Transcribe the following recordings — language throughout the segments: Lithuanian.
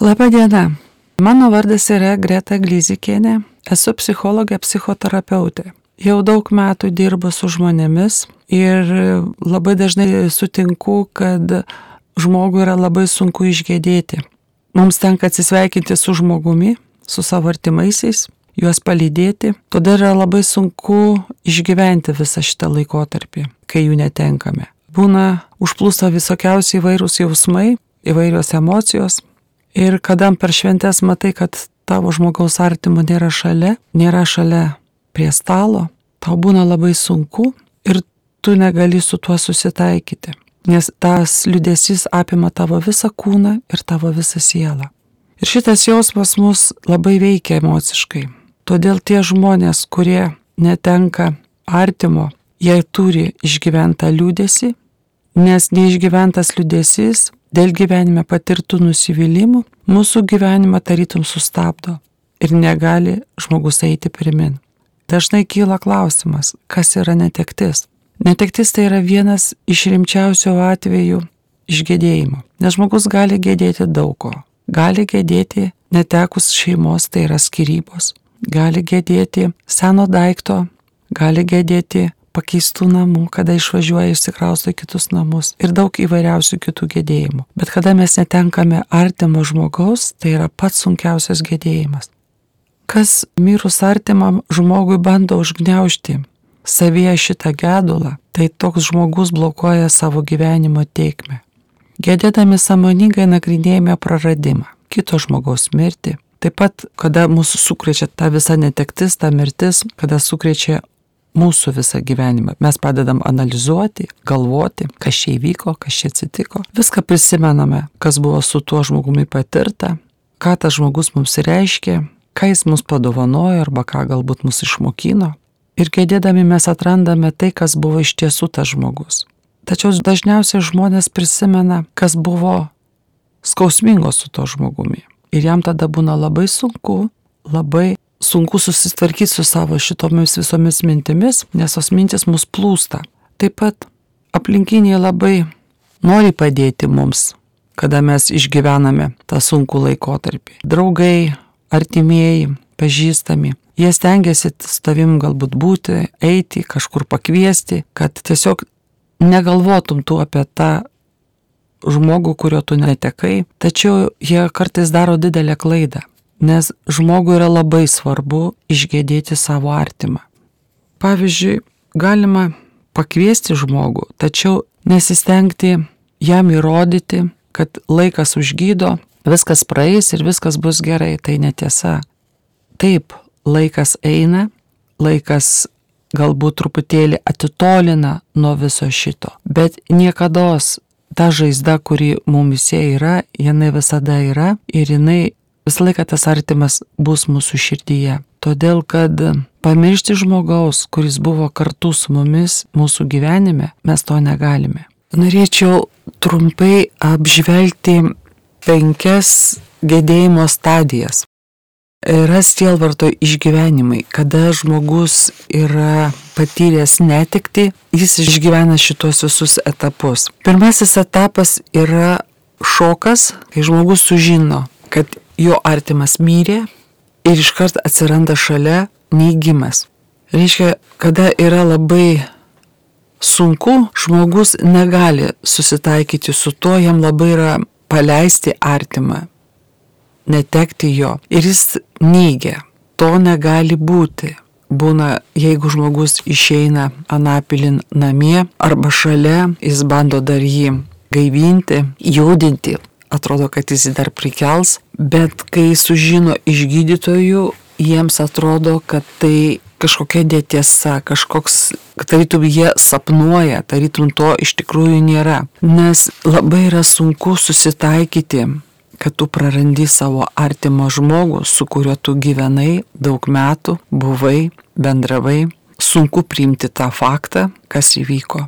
Labadiena. Mano vardas yra Greta Glyzikienė. Esu psichologė, psichoterapeutė. Jau daug metų dirbu su žmonėmis ir labai dažnai sutinku, kad žmogui yra labai sunku išgėdėti. Mums tenka atsisveikinti su žmogumi, su savo artimaisiais, juos palydėti. Todėl yra labai sunku išgyventi visą šitą laikotarpį, kai jų netenkame. Būna užplūsta visokiausi įvairūs jausmai, įvairios emocijos. Ir kada per šventės matai, kad tavo žmogaus artimo nėra šalia, nėra šalia prie stalo, tau būna labai sunku ir tu negali su tuo susitaikyti. Nes tas liudesys apima tavo visą kūną ir tavo visą sielą. Ir šitas jausmas mus labai veikia emociškai. Todėl tie žmonės, kurie netenka artimo, jie turi išgyventą liūdėsi, nes neišgyventas liūdėsis dėl gyvenime patirtų nusivylimų mūsų gyvenimą tarytum sustabdo ir negali žmogus eiti pirmin. Dažnai kyla klausimas, kas yra netektis. Netektis tai yra vienas iš rimčiausių atvejų išgėdėjimo, nes žmogus gali gėdėti daug ko. Gali gėdėti netekus šeimos, tai yra skirybos. Gali gėdėti seno daikto, gali gėdėti pakeistų namų, kada išvažiuoja išsikrausto į kitus namus ir daug įvairiausių kitų gėdėjimų. Bet kada mes netenkame artimo žmogaus, tai yra pats sunkiausias gėdėjimas. Kas mirus artimam žmogui bando užgneušti savyje šitą gedulą, tai toks žmogus blokuoja savo gyvenimo teikmę. Gėdėdami samoningai nagrinėjame praradimą, kito žmogaus mirtį. Taip pat, kada mūsų sukrečia ta visa netektis, ta mirtis, kada sukrečia mūsų visą gyvenimą. Mes padedam analizuoti, galvoti, kas čia įvyko, kas čia atsitiko. Viską prisimename, kas buvo su tuo žmogumi patirta, ką tas žmogus mums reiškia, ką jis mums padovanojo arba ką galbūt mus išmokino. Ir kėdėdami mes atrandame tai, kas buvo iš tiesų tas žmogus. Tačiau dažniausiai žmonės prisimena, kas buvo skausmingo su to žmogumi. Ir jam tada būna labai sunku, labai sunku susitvarkyti su savo šitomis visomis mintimis, nes tos mintis mus plūsta. Taip pat aplinkiniai labai nori padėti mums, kada mes išgyvename tą sunkų laikotarpį. Draugai, artimieji, pažįstami. Jie stengiasi su tavim galbūt būti, eiti, kažkur pakviesti, kad tiesiog negalvotum tu apie tą žmogų, kurio tu netekai, tačiau jie kartais daro didelę klaidą, nes žmogui yra labai svarbu išgėdėti savo artimą. Pavyzdžiui, galima pakviesti žmogų, tačiau nesistengti jam įrodyti, kad laikas užgydo, viskas praeis ir viskas bus gerai, tai netiesa. Taip, laikas eina, laikas galbūt truputėlį atitolina nuo viso šito. Bet niekada ta žaizda, kuri mumise yra, jinai visada yra ir jinai visą laiką tas artimas bus mūsų širdyje. Todėl, kad pamiršti žmogaus, kuris buvo kartu su mumis mūsų gyvenime, mes to negalime. Norėčiau trumpai apžvelgti penkias gedėjimo stadijas yra sielvarto išgyvenimai, kada žmogus yra patyręs netikti, jis išgyvena šitos visus etapus. Pirmasis etapas yra šokas, kai žmogus sužino, kad jo artimas mirė ir iškart atsiranda šalia neįgymas. Reiškia, kada yra labai sunku, žmogus negali susitaikyti su to, jam labai yra paleisti artimą, netekti jo. Ir jis neigia, to negali būti. Būna, jeigu žmogus išeina anapilin namie arba šalia, jis bando dar jį gaivinti, judinti, atrodo, kad jis dar prikels, bet kai sužino iš gydytojų, jiems atrodo, kad tai kažkokia netiesa, kažkoks, tarytum jie sapnuoja, tarytum to iš tikrųjų nėra. Nes labai yra sunku susitaikyti kad tu prarandi savo artimą žmogų, su kuriuo tu gyvenai daug metų, buvai, bendravai. Sunku priimti tą faktą, kas įvyko.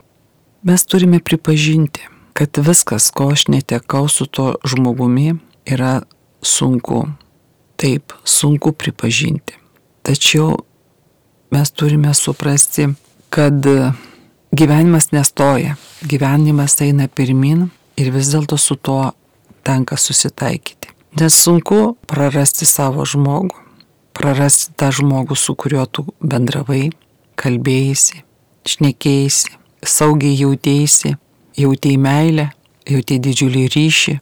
Mes turime pripažinti, kad viskas, ko aš netekau su to žmogumi, yra sunku. Taip, sunku pripažinti. Tačiau mes turime suprasti, kad gyvenimas nestoja, gyvenimas eina pirmin ir vis dėlto su tuo tenka susitaikyti. Nes sunku prarasti savo žmogų, prarasti tą žmogų, su kuriuo tu bendravai, kalbėjai, šnekėjai, saugiai jautėsi, jautėjai meilę, jautėjai didžiulį ryšį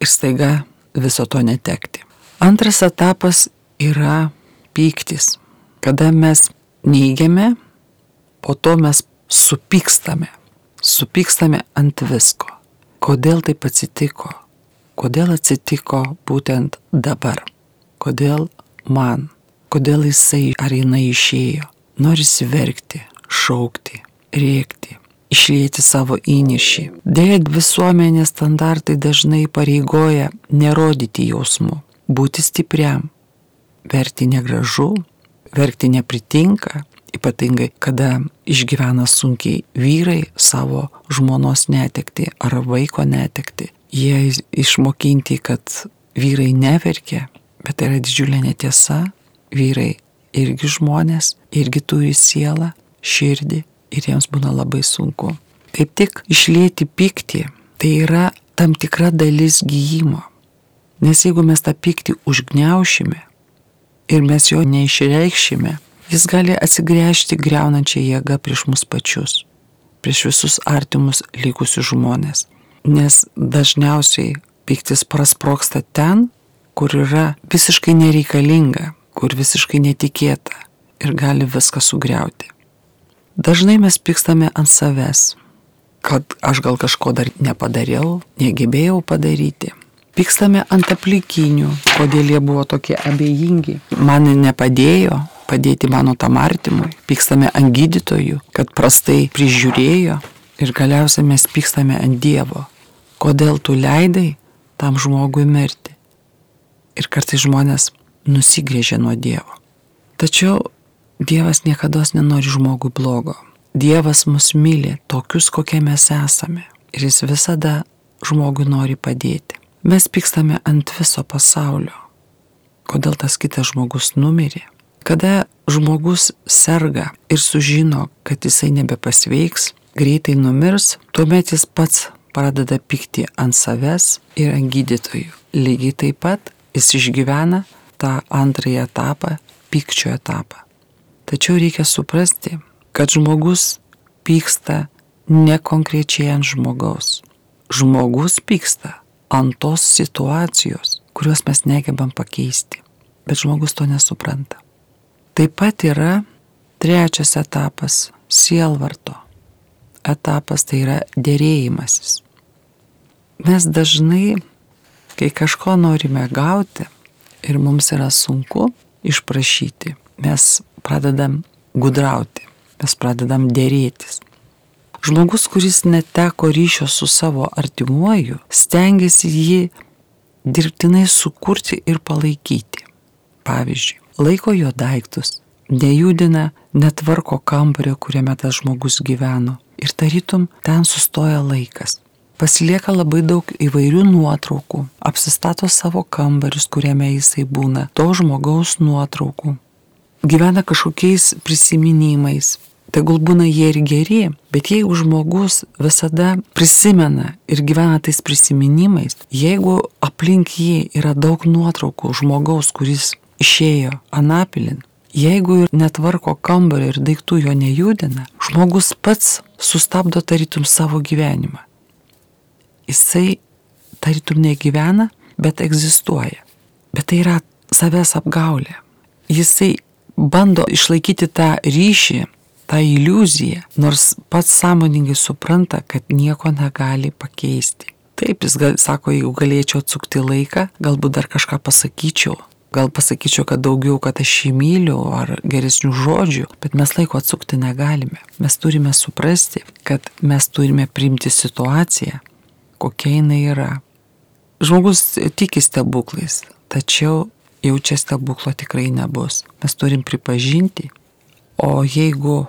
ir staiga viso to netekti. Antras etapas yra pyktis, kada mes neigiame, po to mes supykstame, supykstame ant visko. Kodėl taip atsitiko? Kodėl atsitiko būtent dabar? Kodėl man? Kodėl jisai ar jinai išėjo? Norisi verkti, šaukti, rėkti, išlėti savo įnešį. Deja, visuomenės standartai dažnai pareigoja nerodyti jausmų, būti stipriam. Verti negražu, verkti nepritinka, ypatingai kada išgyvena sunkiai vyrai savo žmonos netekti ar vaiko netekti. Jie išmokinti, kad vyrai neverkia, bet tai yra didžiulė netiesa. Vyrai irgi žmonės, irgi turi sielą, širdį ir jiems būna labai sunku. Kaip tik išlėti pyktį, tai yra tam tikra dalis gyjimo. Nes jeigu mes tą pyktį užgneušime ir mes jo neišreikšime, jis gali atsigręžti greunančią jėgą prieš mus pačius, prieš visus artimus likusius žmonės. Nes dažniausiai pyktis prasproksta ten, kur yra visiškai nereikalinga, kur visiškai netikėta ir gali viską sugriauti. Dažnai mes pykstame ant savęs, kad aš gal kažko dar nepadariau, negebėjau padaryti. Pykstame ant aplinkinių, kodėl jie buvo tokie abejingi. Man nepadėjo padėti mano tam artimui. Pykstame ant gydytojų, kad prastai prižiūrėjo. Ir galiausiai mes pykstame ant Dievo. Kodėl tu leidai tam žmogui mirti? Ir kartais žmonės nusigrėžia nuo Dievo. Tačiau Dievas niekada nenori žmogui blogo. Dievas mus myli tokius, kokie mes esame. Ir jis visada žmogui nori padėti. Mes pykstame ant viso pasaulio. Kodėl tas kitas žmogus numirė? Kada žmogus serga ir sužino, kad jisai nebepasveiks, greitai numirs, tuomet jis pats pradeda pykti ant savęs ir ant gydytojų. Lygiai taip pat jis išgyvena tą antrąjį etapą, pykčio etapą. Tačiau reikia suprasti, kad žmogus pyksta ne konkrečiai ant žmogaus. Žmogus pyksta ant tos situacijos, kurios mes negebam pakeisti. Bet žmogus to nesupranta. Taip pat yra trečias etapas - sielvarto. Etapas tai yra dėrėjimasis. Mes dažnai, kai kažko norime gauti ir mums yra sunku išprašyti, mes pradedam gudrauti, mes pradedam dėrėtis. Žmogus, kuris neteko ryšio su savo artimuoju, stengiasi jį dirbtinai sukurti ir palaikyti. Pavyzdžiui, laiko jo daiktus, nejudina, netvarko kambario, kuriame tas žmogus gyveno ir tarytum ten sustoja laikas. Pasilieka labai daug įvairių nuotraukų, apsistato savo kambarius, kuriame jisai būna, to žmogaus nuotraukų, gyvena kažkokiais prisiminimais. Tegul būna jie ir geri, bet jeigu žmogus visada prisimena ir gyvena tais prisiminimais, jeigu aplink jį yra daug nuotraukų žmogaus, kuris išėjo anapilin, jeigu ir netvarko kambarį ir daiktų jo nejudina, žmogus pats sustabdo tarytum savo gyvenimą. Jisai tarytum negyvena, bet egzistuoja. Bet tai yra savęs apgaulė. Jisai bando išlaikyti tą ryšį, tą iliuziją, nors pats sąmoningai supranta, kad nieko negali pakeisti. Taip, jis gal, sako, jeigu galėčiau atsukti laiką, galbūt dar kažką pasakyčiau, gal pasakyčiau, kad daugiau, kad aš jį myliu ar geresnių žodžių, bet mes laiko atsukti negalime. Mes turime suprasti, kad mes turime priimti situaciją, kokia jinai yra. Žmogus tiki stebuklais, tačiau jau čia stebuklo tikrai nebus. Mes turim pripažinti, o jeigu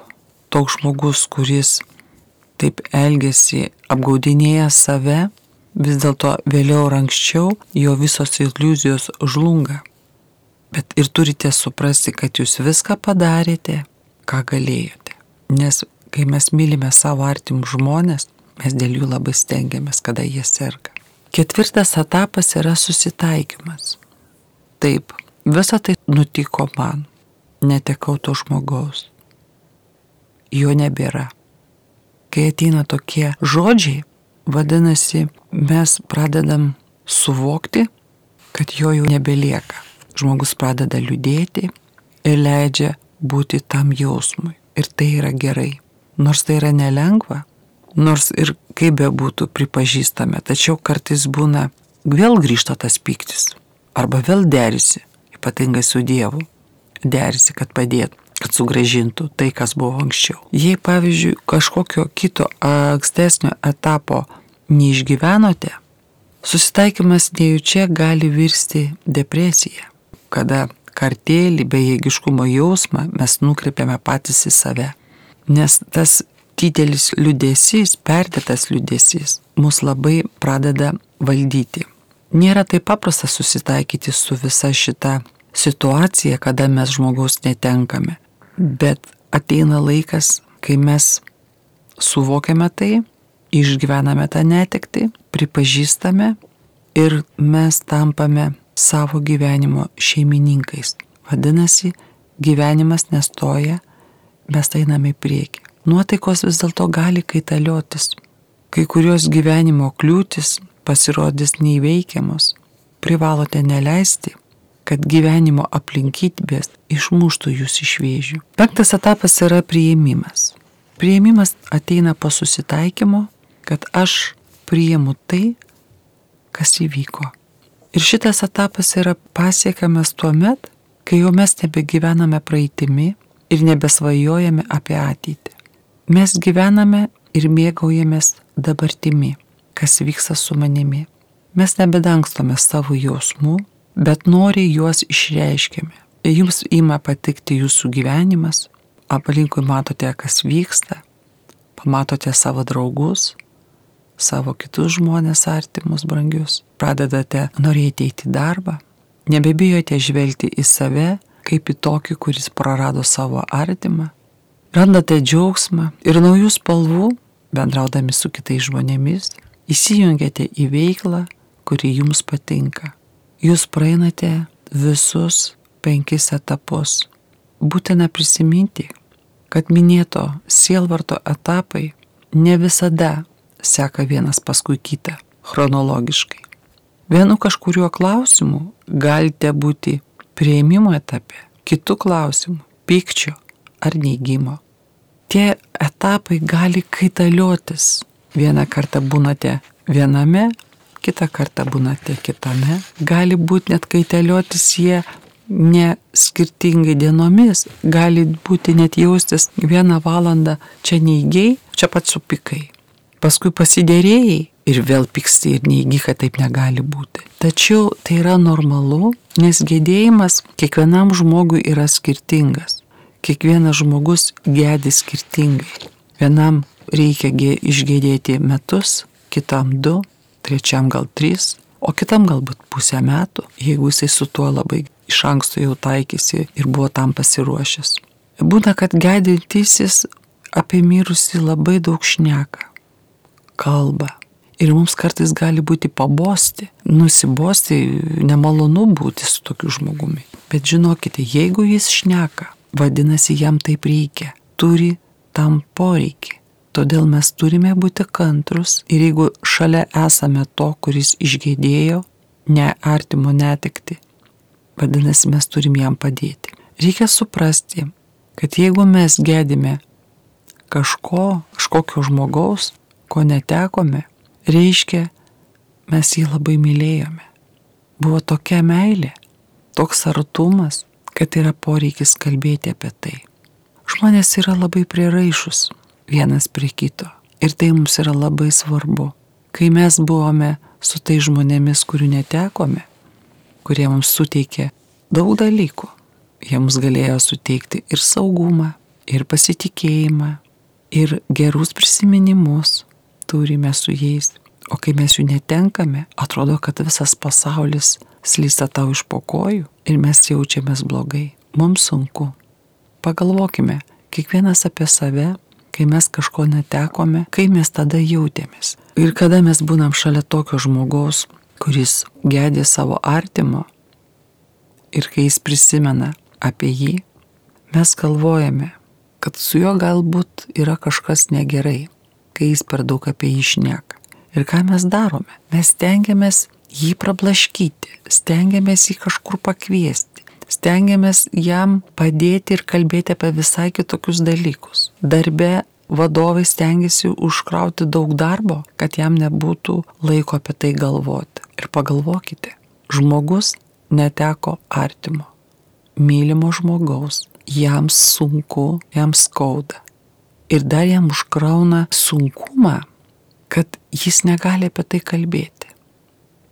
toks žmogus, kuris taip elgesi, apgaudinėja save, vis dėlto vėliau ar anksčiau jo visos iliuzijos žlunga. Bet ir turite suprasti, kad jūs viską padarėte, ką galėjote. Nes kai mes mylime savo artimus žmonės, mes dėl jų labai stengiamės, kada jie serga. Ketvirtas etapas yra susitaikymas. Taip, visa tai nutiko man. Netekau to žmogaus. Jo nebėra. Kai ateina tokie žodžiai, vadinasi, mes pradedam suvokti, kad jo jau nebelieka. Žmogus pradeda liūdėti ir leidžia būti tam jausmui. Ir tai yra gerai. Nors tai yra nelengva, nors ir kaip be būtų pripažįstame, tačiau kartais būna vėl grįžta tas piktis. Arba vėl derisi, ypatingai su Dievu. Derisi, kad padėtų, kad sugražintų tai, kas buvo anksčiau. Jei, pavyzdžiui, kažkokio kito ankstesnio etapo neišgyvenote, susitaikymas nejučia gali virsti depresija, kada kartėlį, bejėgiškumo jausmą mes nukreipiame patys į save. Nes tas didelis liudesys, perdėtas liudesys, mus labai pradeda valdyti. Nėra taip paprasta susitaikyti su visa šita situacija, kada mes žmogaus netenkame. Bet ateina laikas, kai mes suvokiame tai, išgyvename tą netekti, pripažįstame ir mes tampame savo gyvenimo šeimininkais. Vadinasi, gyvenimas nestoja, mes einame į priekį. Nuotaikos vis dėlto gali kaitaliotis. Kai kurios gyvenimo kliūtis pasirodys neįveikiamos. Privalote neleisti, kad gyvenimo aplinkybės išmuštų jūs iš vėžių. Penktas etapas yra priėmimas. Priėmimas ateina po susitaikymo, kad aš priimu tai, kas įvyko. Ir šitas etapas yra pasiekiamas tuo met, kai jau mes nebegyvename praeitimi ir nebesvajojame apie ateitį. Mes gyvename ir mėgaujamės dabartimi, kas vyksta su manimi. Mes nebedangstome savo jausmų, bet noriai juos išreiškiame. Jums ima patikti jūsų gyvenimas, aplinkui matote, kas vyksta, pamatote savo draugus, savo kitus žmonės artimus, brangius, pradedate norėti eiti į darbą, nebebijote žvelgti į save kaip į tokį, kuris prarado savo artimą, randate džiaugsmą ir naujų spalvų, bendraudami su kitais žmonėmis, įsijungiate į veiklą, kuri jums patinka. Jūs praeinate visus penkis etapus. Būtina prisiminti, kad minėto sielvarto etapai ne visada seka vienas paskui kitą chronologiškai. Vienu kažkuriuo klausimu galite būti prieimimo etape, kitų klausimų - pykčio ar neigimo. Tie etapai gali kaitaliotis. Vieną kartą būnate viename, kitą kartą būnate kitame. Gali būti net kaitaliotis jie ne skirtingai dienomis, gali būti net jaustis vieną valandą čia neigiai, čia pat supikai paskui pasidėrėjai ir vėl pyksti ir neįgy, kad taip negali būti. Tačiau tai yra normalu, nes gedėjimas kiekvienam žmogui yra skirtingas. Kiekvienas žmogus gedi skirtingai. Vienam reikia išgėdėti metus, kitam du, trečiam gal tris, o kitam galbūt pusę metų, jeigu jisai su tuo labai iš anksto jau taikėsi ir buvo tam pasiruošęs. Būna, kad gedintysis apie mirusį labai daug šneka kalba. Ir mums kartais gali būti pabosti, nusibosti, nemalonu būti su tokiu žmogumi. Bet žinokite, jeigu jis šneka, vadinasi, jam taip reikia, turi tam poreikį. Todėl mes turime būti kantrus ir jeigu šalia esame to, kuris išgėdėjo, ne artimo netikti, vadinasi, mes turim jam padėti. Reikia suprasti, kad jeigu mes gedime kažko, kažkokio žmogaus, ko netekome, reiškia, mes jį labai mylėjome. Buvo tokia meilė, toks artumas, kad yra poreikis kalbėti apie tai. Žmonės yra labai priraišus vienas prie kito ir tai mums yra labai svarbu. Kai mes buvome su tai žmonėmis, kurių netekome, kurie mums suteikė daug dalykų, jie mums galėjo suteikti ir saugumą, ir pasitikėjimą, ir gerus prisiminimus, turime su jais. O kai mes jų netenkame, atrodo, kad visas pasaulis slysta tau iš pokojų ir mes jaučiamės blogai. Mums sunku. Pagalvokime, kiekvienas apie save, kai mes kažko netekome, kaip mes tada jautėmės. Ir kada mes būnam šalia tokio žmogaus, kuris gedė savo artimo ir kai jis prisimena apie jį, mes galvojame, kad su juo galbūt yra kažkas negerai, kai jis per daug apie jį šneka. Ir ką mes darome? Mes stengiamės jį prablaškyti, stengiamės jį kažkur pakviesti, stengiamės jam padėti ir kalbėti apie visai kitokius dalykus. Darbe vadovai stengiasi užkrauti daug darbo, kad jam nebūtų laiko apie tai galvoti. Ir pagalvokite, žmogus neteko artimo, mylimo žmogaus, jam sunku, jam skauda. Ir dar jam užkrauna sunkumą, kad jis negali apie tai kalbėti.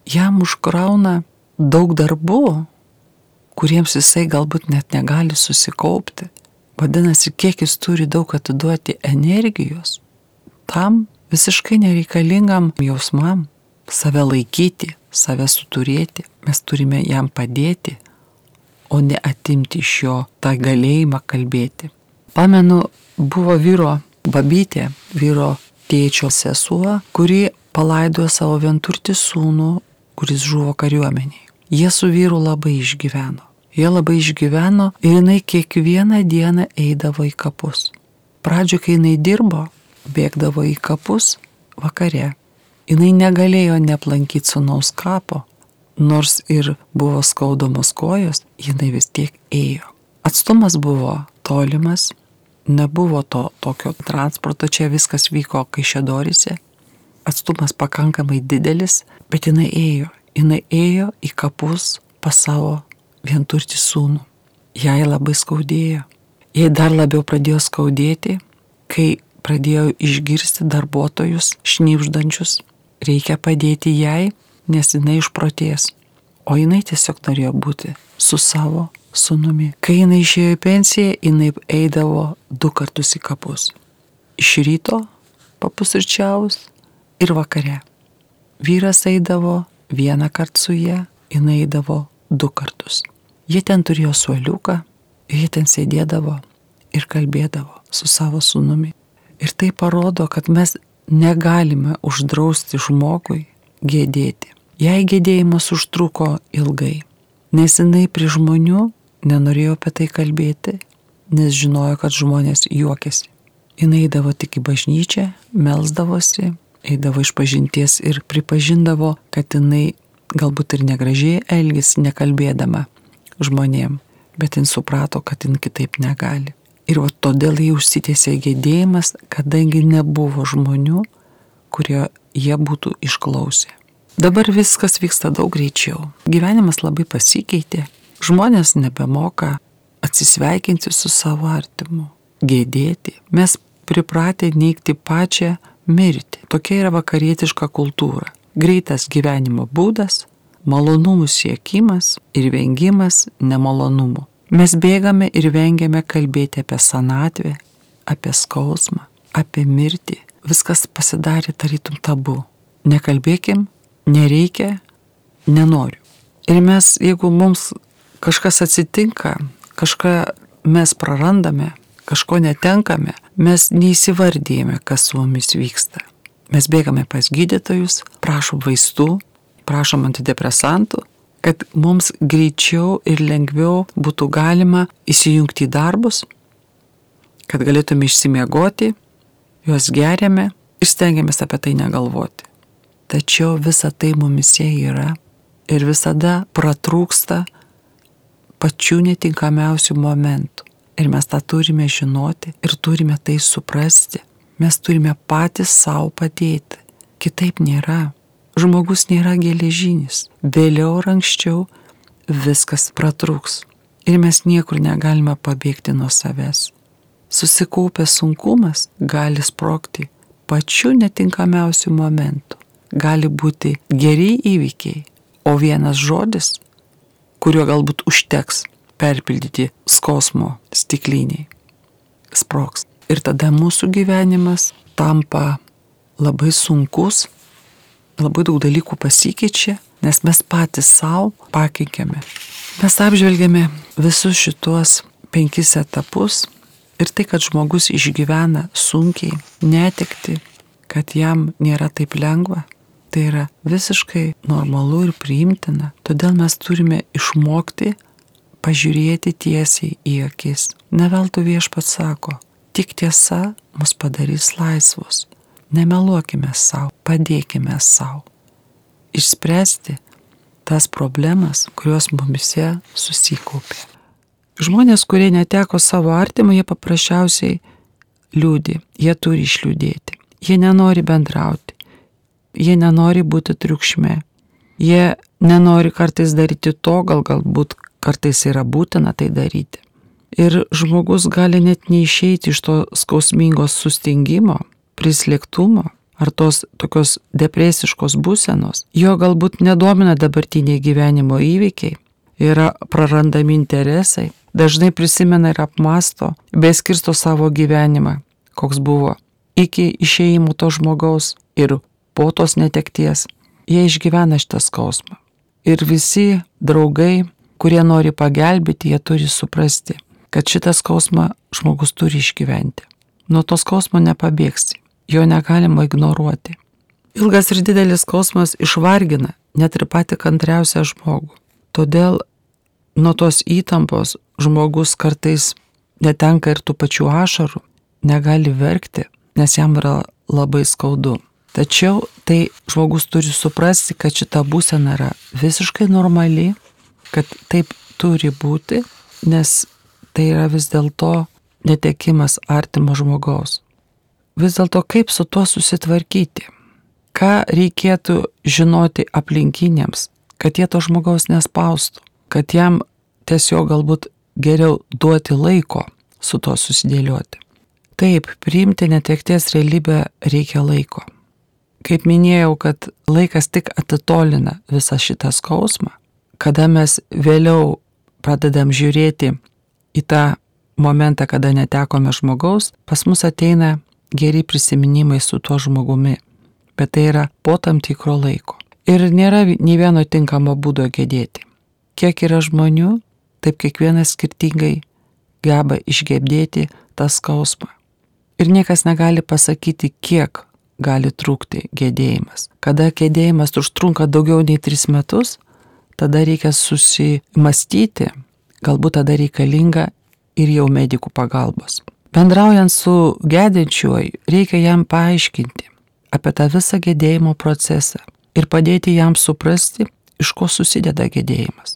Jam užkrauna daug darbų, kuriems jisai galbūt net negali susikaupti. Vadinasi, kiek jis turi daug atiduoti energijos tam visiškai nereikalingam jausmam, save laikyti, save suturėti. Mes turime jam padėti, o ne atimti iš jo tą galėjimą kalbėti. Pamenu, buvo vyro babytė, vyro tėčio sesuo, kuri palaidojo savo vienturtį sūnų, kuris žuvo kariuomeniai. Jie su vyru labai išgyveno. Jie labai išgyveno ir jinai kiekvieną dieną eidavo į kapus. Pradžio, kai jinai dirbo, bėgdavo į kapus vakare. Jinai negalėjo neplankyti sunaus kapo, nors ir buvo skaudomos kojos, jinai vis tiek ėjo. Atstumas buvo tolimas, nebuvo to tokio transporto, čia viskas vyko Kaišėdorise, atstumas pakankamai didelis, bet jinai ėjo, jinai ėjo į kapus pas savo vienturtį sūnų. Jai labai skaudėjo. Jai dar labiau pradėjo skaudėti, kai pradėjo išgirsti darbuotojus šnypždančius. Reikia padėti jai, nes jinai išprotės. O jinai tiesiog norėjo būti su savo sunumi. Kai jinai išėjo į pensiją, jinai eidavo du kartus į kapus. Iš ryto papusryčiaus ir vakare. Vyras eidavo vieną kartą su ją, jinai eidavo du kartus. Jie ten turėjo suoliuką, jie ten sėdėdavo ir kalbėdavo su savo sunumi. Ir tai parodo, kad mes negalime uždrausti žmogui gėdėti. Jei gėdėjimas užtruko ilgai, nes jinai prie žmonių nenorėjo apie tai kalbėti, nes žinojo, kad žmonės juokiasi. Jis eidavo tik į bažnyčią, melzdavosi, eidavo iš pažinties ir pripažindavo, kad jinai galbūt ir negražiai elgis nekalbėdama žmonėm, bet jin suprato, kad jin kitaip negali. Ir va todėl jį užsitėsė gėdėjimas, kadangi nebuvo žmonių, kurie jie būtų išklausę. Dabar viskas vyksta daug greičiau. Gyvenimas labai pasikeitė. Žmonės nebemoka atsisveikinti su savo artimu, gėdėti. Mes pripratę neikti pačią mirtį. Tokia yra vakarietiška kultūra. Greitas gyvenimo būdas, malonumų siekimas ir vengimas nemalonumų. Mes bėgame ir vengiame kalbėti apie senatvę, apie skausmą, apie mirtį. Viskas pasidarė tarytum tabu. Nekalbėkim nereikia, nenoriu. Ir mes, jeigu mums kažkas atsitinka, kažką mes prarandame, kažko netenkame, mes neįsivardėjame, kas su mumis vyksta. Mes bėgame pas gydytojus, prašom vaistų, prašom antidepresantų, kad mums greičiau ir lengviau būtų galima įsijungti į darbus, kad galėtume išsimiegoti, juos geriame ir stengiamės apie tai negalvoti. Tačiau visa tai mumise yra ir visada pratrūksta pačių netinkamiausių momentų. Ir mes tą turime žinoti ir turime tai suprasti. Mes turime patys savo padėti. Kitaip nėra. Žmogus nėra geležinis. Vėliau ar anksčiau viskas pratrūks. Ir mes niekur negalime pabėgti nuo savęs. Susikaupęs sunkumas gali sprokti pačiu netinkamiausiu momentu gali būti geri įvykiai, o vienas žodis, kuriuo galbūt užteks perpildyti skausmo stikliniai, sproks. Ir tada mūsų gyvenimas tampa labai sunkus, labai daug dalykų pasikeičia, nes mes patys savo pakenkėme. Mes apžvelgėme visus šituos penkis etapus Ir tai, kad žmogus išgyvena sunkiai, netikti, kad jam nėra taip lengva, tai yra visiškai normalu ir priimtina. Todėl mes turime išmokti pažiūrėti tiesiai į akis. Neveltui viešpats sako, tik tiesa mus padarys laisvus. Nemeluokime savo, padėkime savo. Išspręsti tas problemas, kurios mumise susikaupė. Žmonės, kurie neteko savo artimą, jie paprasčiausiai liūdį, jie turi išliūdėti, jie nenori bendrauti, jie nenori būti triukšme, jie nenori kartais daryti to, gal galbūt kartais yra būtina tai daryti. Ir žmogus gali net neišeiti iš to skausmingos sustingimo, prislėgtumo ar tos tokios depresiškos būsenos. Jo galbūt nedomina dabartiniai gyvenimo įvykiai, yra prarandami interesai, dažnai prisimena ir apmasto, beskirsto savo gyvenimą, koks buvo iki išėjimo to žmogaus ir po tos netekties. Jie išgyvena šitą skausmą. Ir visi draugai, kurie nori pagelbėti, jie turi suprasti, kad šitą skausmą žmogus turi išgyventi. Nuo to skausmo nepabėgsi, jo negalima ignoruoti. Ilgas ir didelis skausmas išvargina net ir pati kantriausią žmogų. Todėl nuo tos įtampos žmogus kartais netenka ir tų pačių ašarų, negali verkti, nes jam yra labai skaudu. Tačiau tai žmogus turi suprasti, kad šita būsena yra visiškai normali, kad taip turi būti, nes tai yra vis dėlto netekimas artimo žmogaus. Vis dėlto kaip su tuo susitvarkyti? Ką reikėtų žinoti aplinkiniams, kad jie to žmogaus nespaustų? kad jam tiesiog galbūt geriau duoti laiko su to susidėlioti. Taip, priimti netekties realybę reikia laiko. Kaip minėjau, kad laikas tik atitolina visą šitą skausmą, kada mes vėliau pradedam žiūrėti į tą momentą, kada netekome žmogaus, pas mus ateina geri prisiminimai su tuo žmogumi, bet tai yra po tam tikro laiko. Ir nėra nei vieno tinkamo būdo gedėti kiek yra žmonių, taip kiekvienas skirtingai geba išgebdėti tą skausmą. Ir niekas negali pasakyti, kiek gali trūkti gėdėjimas. Kada gėdėjimas užtrunka daugiau nei tris metus, tada reikia susimastyti, galbūt tada reikalinga ir jau medikų pagalbos. Bendraujant su gedinčiuoju, reikia jam paaiškinti apie tą visą gėdėjimo procesą ir padėti jam suprasti, iš ko susideda gėdėjimas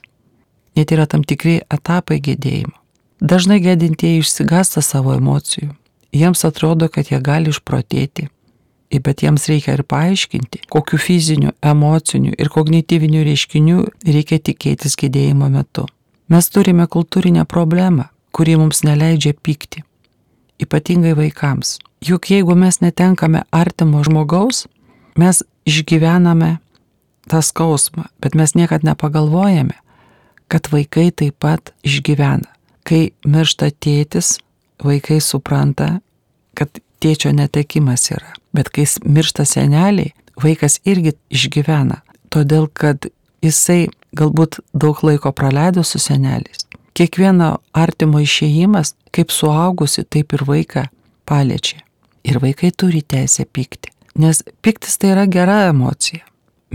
net yra tam tikri etapai gedėjimo. Dažnai gedintieji išsigasta savo emocijų. Jiems atrodo, kad jie gali išprotėti. Bet jiems reikia ir paaiškinti, kokiu fiziniu, emociniu ir kognityviniu reiškiniu reikia tikėtis gedėjimo metu. Mes turime kultūrinę problemą, kuri mums neleidžia pykti. Ypatingai vaikams. Juk jeigu mes netenkame artimo žmogaus, mes išgyvename tą skausmą, bet mes niekad nepagalvojame, kad vaikai taip pat išgyvena. Kai miršta tėtis, vaikai supranta, kad tėčio netekimas yra. Bet kai miršta seneliai, vaikas irgi išgyvena. Todėl, kad jisai galbūt daug laiko praleido su seneliais. Kiekvieno artimo išėjimas, kaip suaugusi, taip ir vaiką paliečia. Ir vaikai turi teisę pykti. Nes piktis tai yra gera emocija.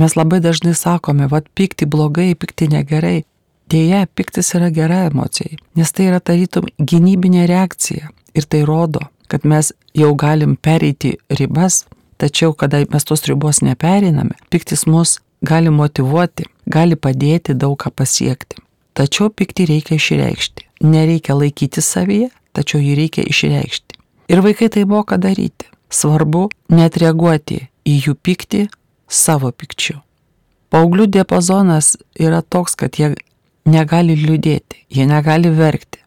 Mes labai dažnai sakome, vad pykti blogai, pykti negerai. Dėja, piktis yra gera emocija, nes tai yra tarytum gynybinė reakcija ir tai rodo, kad mes jau galim pereiti ribas, tačiau kada mes tos ribos neperiname, piktis mus gali motivuoti, gali padėti daug ką pasiekti. Tačiau pikti reikia išreikšti. Nereikia laikyti savyje, tačiau jį reikia išreikšti. Ir vaikai tai moka daryti. Svarbu net reaguoti į jų pyktį savo pikčiu. Pauglių diapazonas yra toks, kad jie negali liūdėti, jie negali verkti.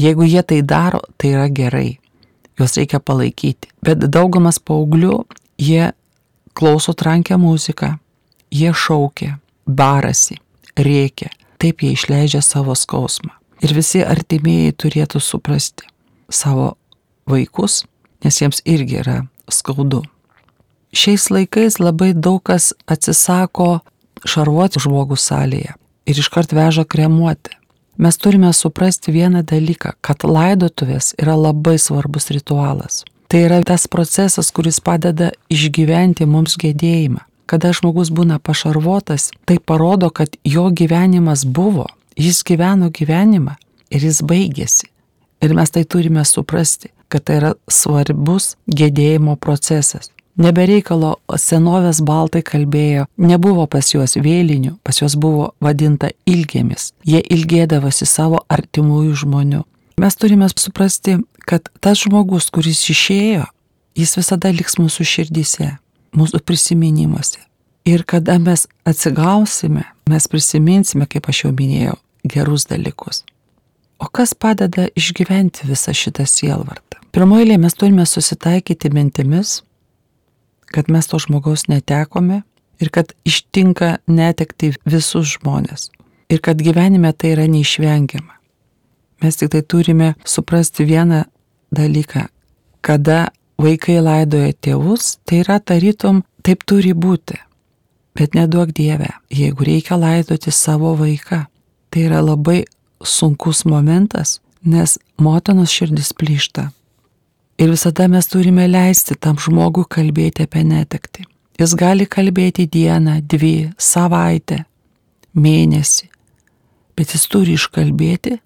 Jeigu jie tai daro, tai yra gerai. Juos reikia palaikyti. Bet daugumas paauglių, jie klauso trankę muziką, jie šaukia, barasi, rėkia. Taip jie išleidžia savo skausmą. Ir visi artimieji turėtų suprasti savo vaikus, nes jiems irgi yra skaudu. Šiais laikais labai daug kas atsisako šarvuoti žmogų salėje ir iškart veža kremuoti. Mes turime suprasti vieną dalyką, kad laidotuvės yra labai svarbus ritualas. Tai yra tas procesas, kuris padeda išgyventi mums gedėjimą. Kada žmogus būna pašarvotas, tai parodo, kad jo gyvenimas buvo, jis gyveno gyvenimą ir jis baigėsi. Ir mes tai turime suprasti, kad tai yra svarbus gedėjimo procesas. Nebereikalo senovės baltai kalbėjo, nebuvo pas juos vėlinių, pas juos buvo vadinta ilgėmis. Jie ilgėdavosi savo artimųjų žmonių. Mes turime suprasti, kad tas žmogus, kuris išėjo, jis visada liks mūsų širdise, mūsų prisiminimuose. Ir kada mes atsigausime, mes prisiminsime, kaip aš jau minėjau, gerus dalykus. O kas padeda išgyventi visą šitą sielvartą? Pirmoje mes turime susitaikyti mintimis, kad mes to žmogaus netekome ir kad ištinka netekti visus žmonės. Ir kad gyvenime tai yra neišvengiama. Mes tik tai turime suprasti vieną dalyką. Kada vaikai laidoja tėvus, tai yra tarytum taip turi būti. Bet neduok Dieve, jeigu reikia laidoti savo vaiką, tai yra labai sunkus momentas, nes motinos širdis plyšta. Ir visada mes turime leisti tam žmogui kalbėti apie netekti. Jis gali kalbėti dieną, dvi, savaitę, mėnesį, bet jis turi iškalbėti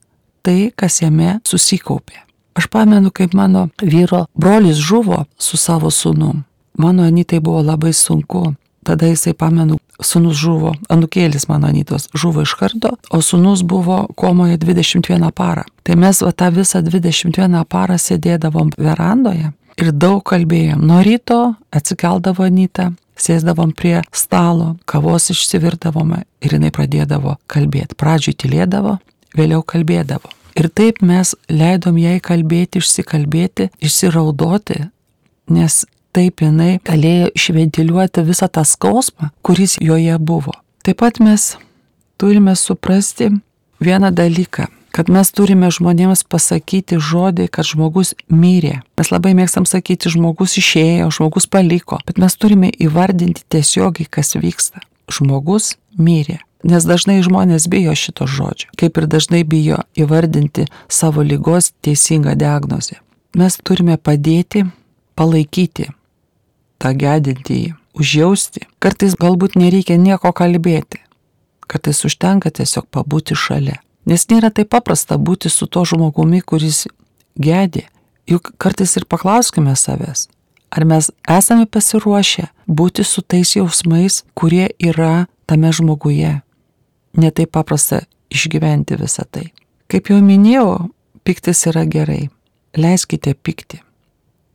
tai, kas jame susikaupė. Aš pamenu, kaip mano vyro brolis žuvo su savo sūnum. Mano anytai buvo labai sunku. Tada jisai, pamenu, sunus žuvo, anukėlis mano anytos žuvo iš karto, o sunus buvo komoje 21 parą. Tai mes va tą visą 21 parą sėdėdavom verandoje ir daug kalbėjom. Nuo ryto atsikeldavo anyta, sėsdavom prie stalo, kavos išsivirdavome ir jinai pradėdavo kalbėti. Pradžiui tylėdavo, vėliau kalbėdavo. Ir taip mes leidom jai kalbėti, išsikalbėti, išsiraudoti, nes taip jinai galėjo išventiliuoti visą tą skausmą, kuris joje buvo. Taip pat mes turime suprasti vieną dalyką, kad mes turime žmonėms pasakyti žodį, kad žmogus mirė. Mes labai mėgstam sakyti, žmogus išėjo, žmogus paliko, bet mes turime įvardinti tiesiogiai, kas vyksta. Žmogus mirė. Nes dažnai žmonės bijo šito žodžio, kaip ir dažnai bijo įvardinti savo lygos teisingą diagnozę. Mes turime padėti, palaikyti, tą gedintįjį, užjausti. Kartais galbūt nereikia nieko kalbėti. Kartais užtenka tiesiog pabūti šalia. Nes nėra taip paprasta būti su to žmogumi, kuris gedi. Juk kartais ir paklauskime savęs, ar mes esame pasiruošę būti su tais jausmais, kurie yra tame žmoguje. Netaip paprasta išgyventi visą tai. Kaip jau minėjau, piktis yra gerai. Leiskite pikti.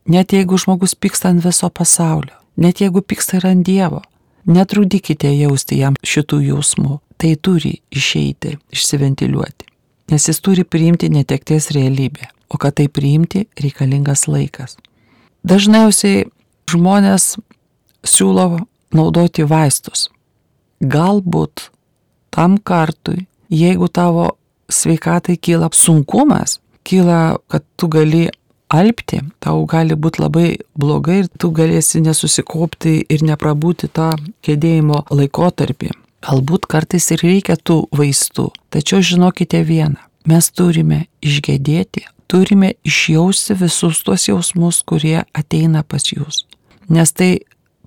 Net jeigu žmogus pyksta ant viso pasaulio, net jeigu pyksta ir ant Dievo, netrudykite jausti jam šitų jausmų. Tai turi išeiti, išsiventiliuoti. Nes jis turi priimti netekties realybę, o kad tai priimti reikalingas laikas. Dažniausiai žmonės siūlo naudoti vaistus. Galbūt tam kartui, jeigu tavo sveikatai kyla sunkumas, kyla, kad tu gali alpti, tau gali būti labai blogai ir tu galėsi nesusikopti ir neprabūti tą kėdėjimo laikotarpį. Galbūt kartais ir reikia tų vaistų, tačiau žinokite vieną, mes turime išgėdėti, turime išjausti visus tuos jausmus, kurie ateina pas jūs. Nes tai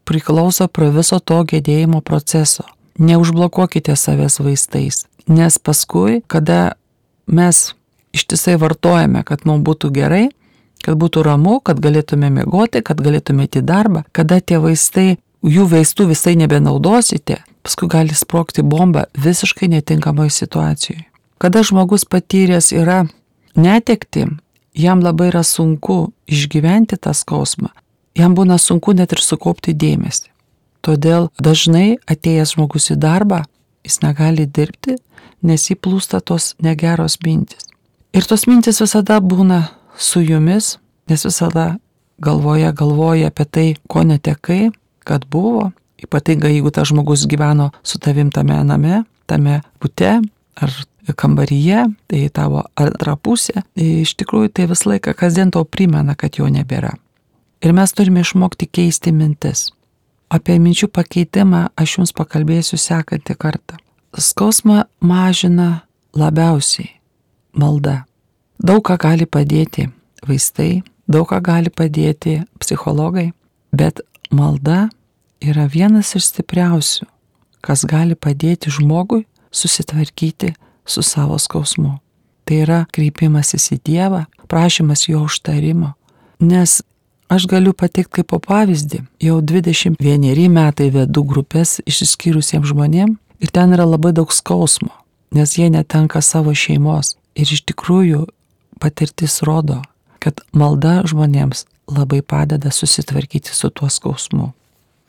priklauso prie viso to gėdėjimo proceso. Neužblokuokite savęs vaistais, nes paskui, kada mes ištisai vartojame, kad mums būtų gerai, kad būtų ramu, kad galėtume mėgoti, kad galėtume į darbą, kada tie vaistai, jų vaistų visai nebenaudosite, paskui gali sprokti bomba visiškai netinkamoje situacijoje. Kada žmogus patyręs yra netekti, jam labai yra sunku išgyventi tą skausmą, jam būna sunku net ir sukaupti dėmesį. Todėl dažnai atėjęs žmogus į darbą, jis negali dirbti, nes įplūsta tos negeros mintis. Ir tos mintis visada būna su jumis, nes visada galvoje galvoja apie tai, ko netekai, kad buvo, ypatingai jeigu tas žmogus gyveno su tavim tame name, tame bute ar kambaryje, tai tavo antra pusė, tai iš tikrųjų tai visą laiką kasdien tau primena, kad jo nebėra. Ir mes turime išmokti keisti mintis. Apie minčių pakeitimą aš jums pakalbėsiu sekantį kartą. Skausmą mažina labiausiai malda. Daug ką gali padėti vaistai, daug ką gali padėti psichologai, bet malda yra vienas iš stipriausių, kas gali padėti žmogui susitvarkyti su savo skausmu. Tai yra kreipimasis į Dievą, prašymas jo užtarimo. Nes aš galiu pateikti kaip po pavyzdį, jau 21 metai vedu grupės išsiskyrusiems žmonėms ir ten yra labai daug skausmo, nes jie netenka savo šeimos. Ir iš tikrųjų patirtis rodo, kad malda žmonėms labai padeda susitvarkyti su tuo skausmu.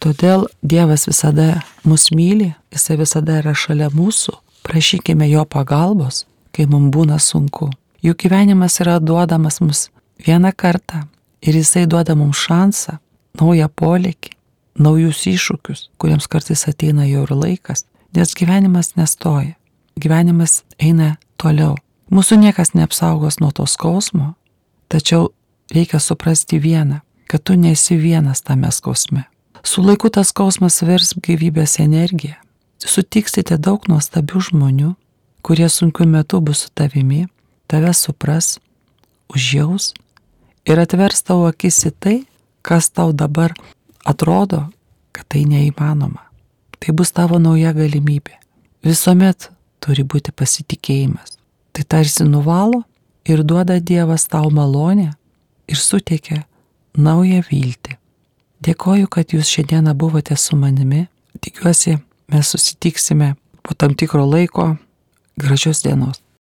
Todėl Dievas visada mus myli, Jisai visada yra šalia mūsų, prašykime Jo pagalbos, kai mums būna sunku. Juk gyvenimas yra duodamas mums vieną kartą ir Jisai duoda mums šansą, naują polėkį, naujus iššūkius, kuriems kartais ateina jau ir laikas, nes gyvenimas nestoja, gyvenimas eina toliau. Mūsų niekas neapsaugos nuo to skausmo, tačiau reikia suprasti vieną, kad tu nesi vienas tame skausme. Su laiku tas skausmas virs gyvybės energiją. Sutiksite daug nuostabių žmonių, kurie sunkiu metu bus su tavimi, tave supras, užjaus ir atvers tavo akis į tai, kas tau dabar atrodo, kad tai neįmanoma. Tai bus tavo nauja galimybė. Visuomet turi būti pasitikėjimas. Tai tarsi nuvalo ir duoda Dievas tau malonę ir suteikia naują viltį. Dėkoju, kad jūs šiandieną buvote su manimi. Tikiuosi, mes susitiksime po tam tikro laiko. Gražios dienos.